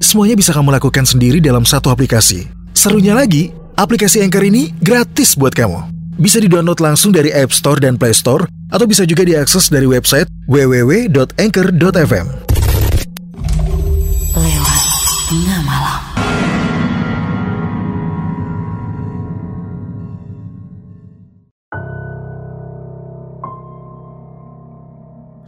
semuanya bisa kamu lakukan sendiri dalam satu aplikasi. Serunya lagi, aplikasi Anchor ini gratis buat kamu. Bisa di-download langsung dari App Store dan Play Store, atau bisa juga diakses dari website www.anchor.fm. Lewat Tengah Malam.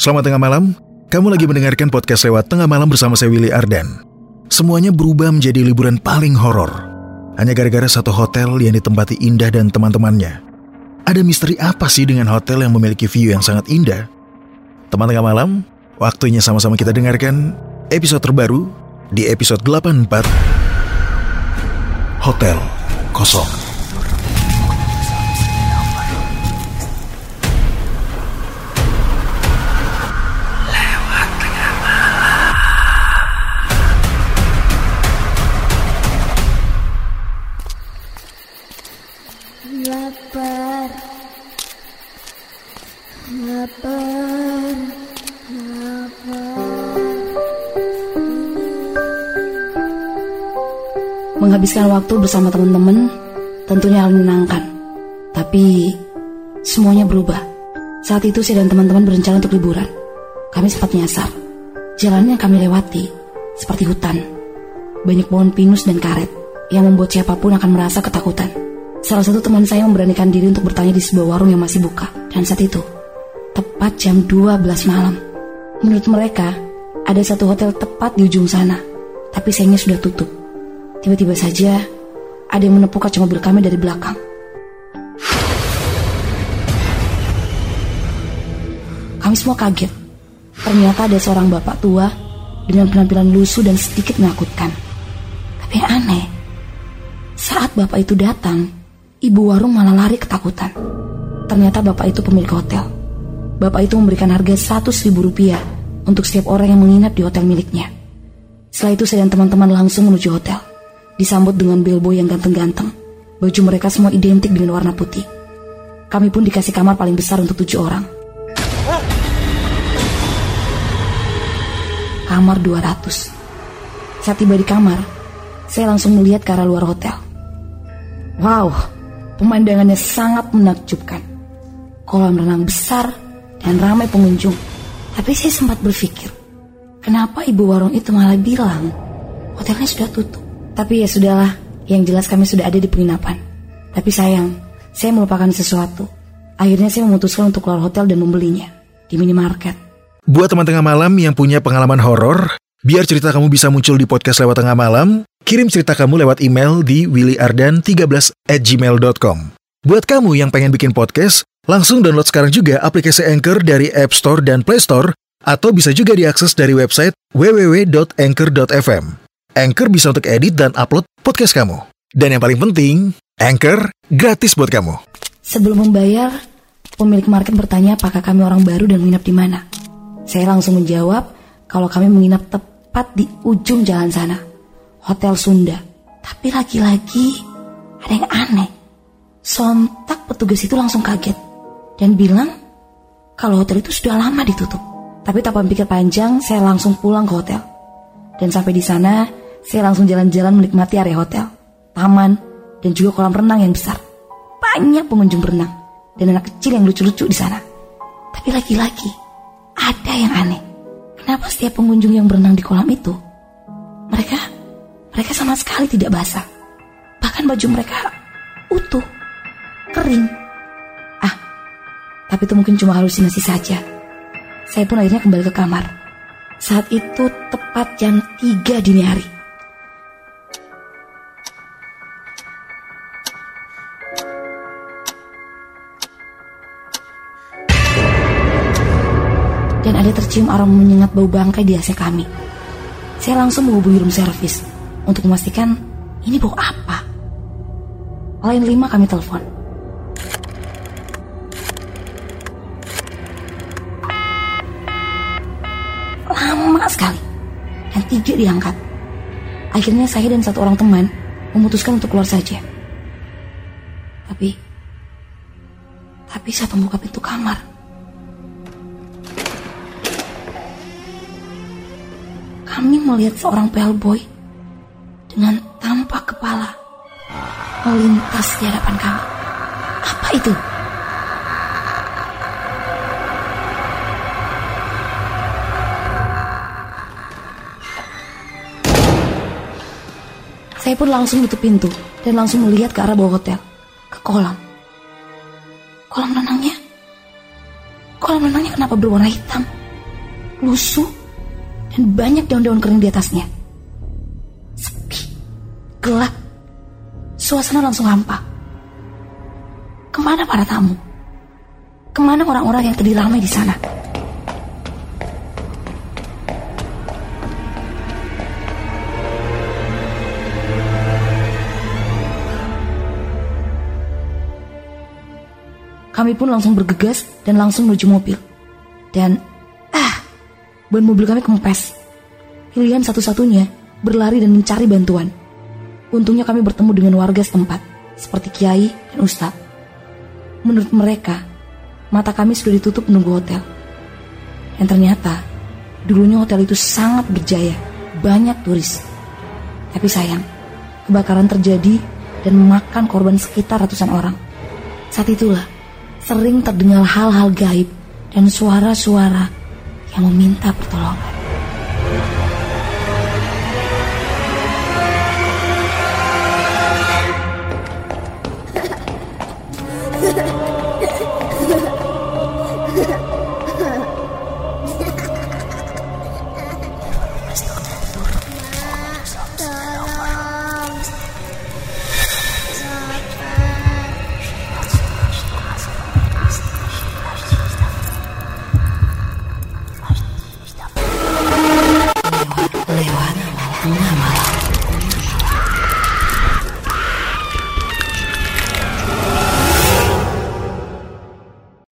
Selamat tengah malam, kamu lagi mendengarkan podcast lewat tengah malam bersama saya Willy Ardan. Semuanya berubah menjadi liburan paling horor. Hanya gara-gara satu hotel yang ditempati Indah dan teman-temannya. Ada misteri apa sih dengan hotel yang memiliki view yang sangat indah? Teman tengah malam, waktunya sama-sama kita dengarkan episode terbaru di episode 84 Hotel Kosong. Menghabiskan waktu bersama teman-teman tentunya akan menyenangkan. Tapi semuanya berubah. Saat itu saya dan teman-teman berencana untuk liburan. Kami sempat nyasar. Jalan yang kami lewati seperti hutan. Banyak pohon pinus dan karet yang membuat siapa pun akan merasa ketakutan. Salah satu teman saya memberanikan diri untuk bertanya di sebuah warung yang masih buka. Dan saat itu, tepat jam 12 malam. Menurut mereka, ada satu hotel tepat di ujung sana. Tapi sayangnya sudah tutup. Tiba-tiba saja, ada yang menepuk kaca mobil kami dari belakang. Kami semua kaget. Ternyata ada seorang bapak tua dengan penampilan lusuh dan sedikit menakutkan. Tapi aneh, saat bapak itu datang, ibu warung malah lari ketakutan. Ternyata bapak itu pemilik hotel. Bapak itu memberikan harga 100 ribu rupiah untuk setiap orang yang menginap di hotel miliknya. Setelah itu saya dan teman-teman langsung menuju hotel. Disambut dengan bellboy yang ganteng-ganteng. Baju mereka semua identik dengan warna putih. Kami pun dikasih kamar paling besar untuk tujuh orang. Kamar 200. Saat tiba di kamar, saya langsung melihat ke arah luar hotel. Wow, pemandangannya sangat menakjubkan. Kolam renang besar dan ramai pengunjung. Tapi saya sempat berpikir, kenapa ibu warung itu malah bilang hotelnya sudah tutup. Tapi ya sudahlah, yang jelas kami sudah ada di penginapan. Tapi sayang, saya melupakan sesuatu. Akhirnya saya memutuskan untuk keluar hotel dan membelinya di minimarket. Buat teman tengah malam yang punya pengalaman horor, biar cerita kamu bisa muncul di podcast lewat tengah malam, kirim cerita kamu lewat email di willyardan13 at gmail.com. Buat kamu yang pengen bikin podcast, langsung download sekarang juga aplikasi Anchor dari App Store dan Play Store, atau bisa juga diakses dari website www.anchor.fm. Anchor bisa untuk edit dan upload podcast kamu. Dan yang paling penting, Anchor gratis buat kamu. Sebelum membayar, pemilik market bertanya apakah kami orang baru dan menginap di mana. Saya langsung menjawab kalau kami menginap tepat di ujung jalan sana, Hotel Sunda. Tapi lagi-lagi ada yang aneh. Sontak petugas itu langsung kaget dan bilang kalau hotel itu sudah lama ditutup. Tapi tanpa pikir panjang, saya langsung pulang ke hotel. Dan sampai di sana, saya langsung jalan-jalan menikmati area hotel, taman, dan juga kolam renang yang besar. Banyak pengunjung berenang dan anak kecil yang lucu-lucu di sana. Tapi lagi-lagi, ada yang aneh. Kenapa setiap pengunjung yang berenang di kolam itu, mereka mereka sama sekali tidak basah. Bahkan baju mereka utuh, kering. Tapi itu mungkin cuma halusinasi saja. Saya pun akhirnya kembali ke kamar. Saat itu tepat jam 3 dini hari. Dan ada tercium aroma menyengat bau bangkai di AC kami. Saya langsung menghubungi room service untuk memastikan ini bau apa. Lain lima kami telepon. Tiga diangkat. Akhirnya saya dan satu orang teman memutuskan untuk keluar saja. Tapi, tapi saat membuka pintu kamar, kami melihat seorang bellboy dengan tanpa kepala melintas di hadapan kami. Apa itu? Saya pun langsung tutup pintu dan langsung melihat ke arah bawah hotel, ke kolam. Kolam renangnya, kolam renangnya kenapa berwarna hitam, lusuh, dan banyak daun-daun kering di atasnya. Sepi, gelap, suasana langsung hampa. Ke mana para tamu? Ke mana orang-orang yang tadi ramai di sana? Kami pun langsung bergegas dan langsung menuju mobil. Dan, ah, ban mobil kami kempes. Pilihan satu-satunya berlari dan mencari bantuan. Untungnya kami bertemu dengan warga setempat, seperti Kiai dan Ustadz. Menurut mereka, mata kami sudah ditutup menunggu hotel. Dan ternyata, dulunya hotel itu sangat berjaya, banyak turis. Tapi sayang, kebakaran terjadi dan memakan korban sekitar ratusan orang. Saat itulah, sering terdengar hal-hal gaib dan suara-suara yang meminta pertolongan. Ha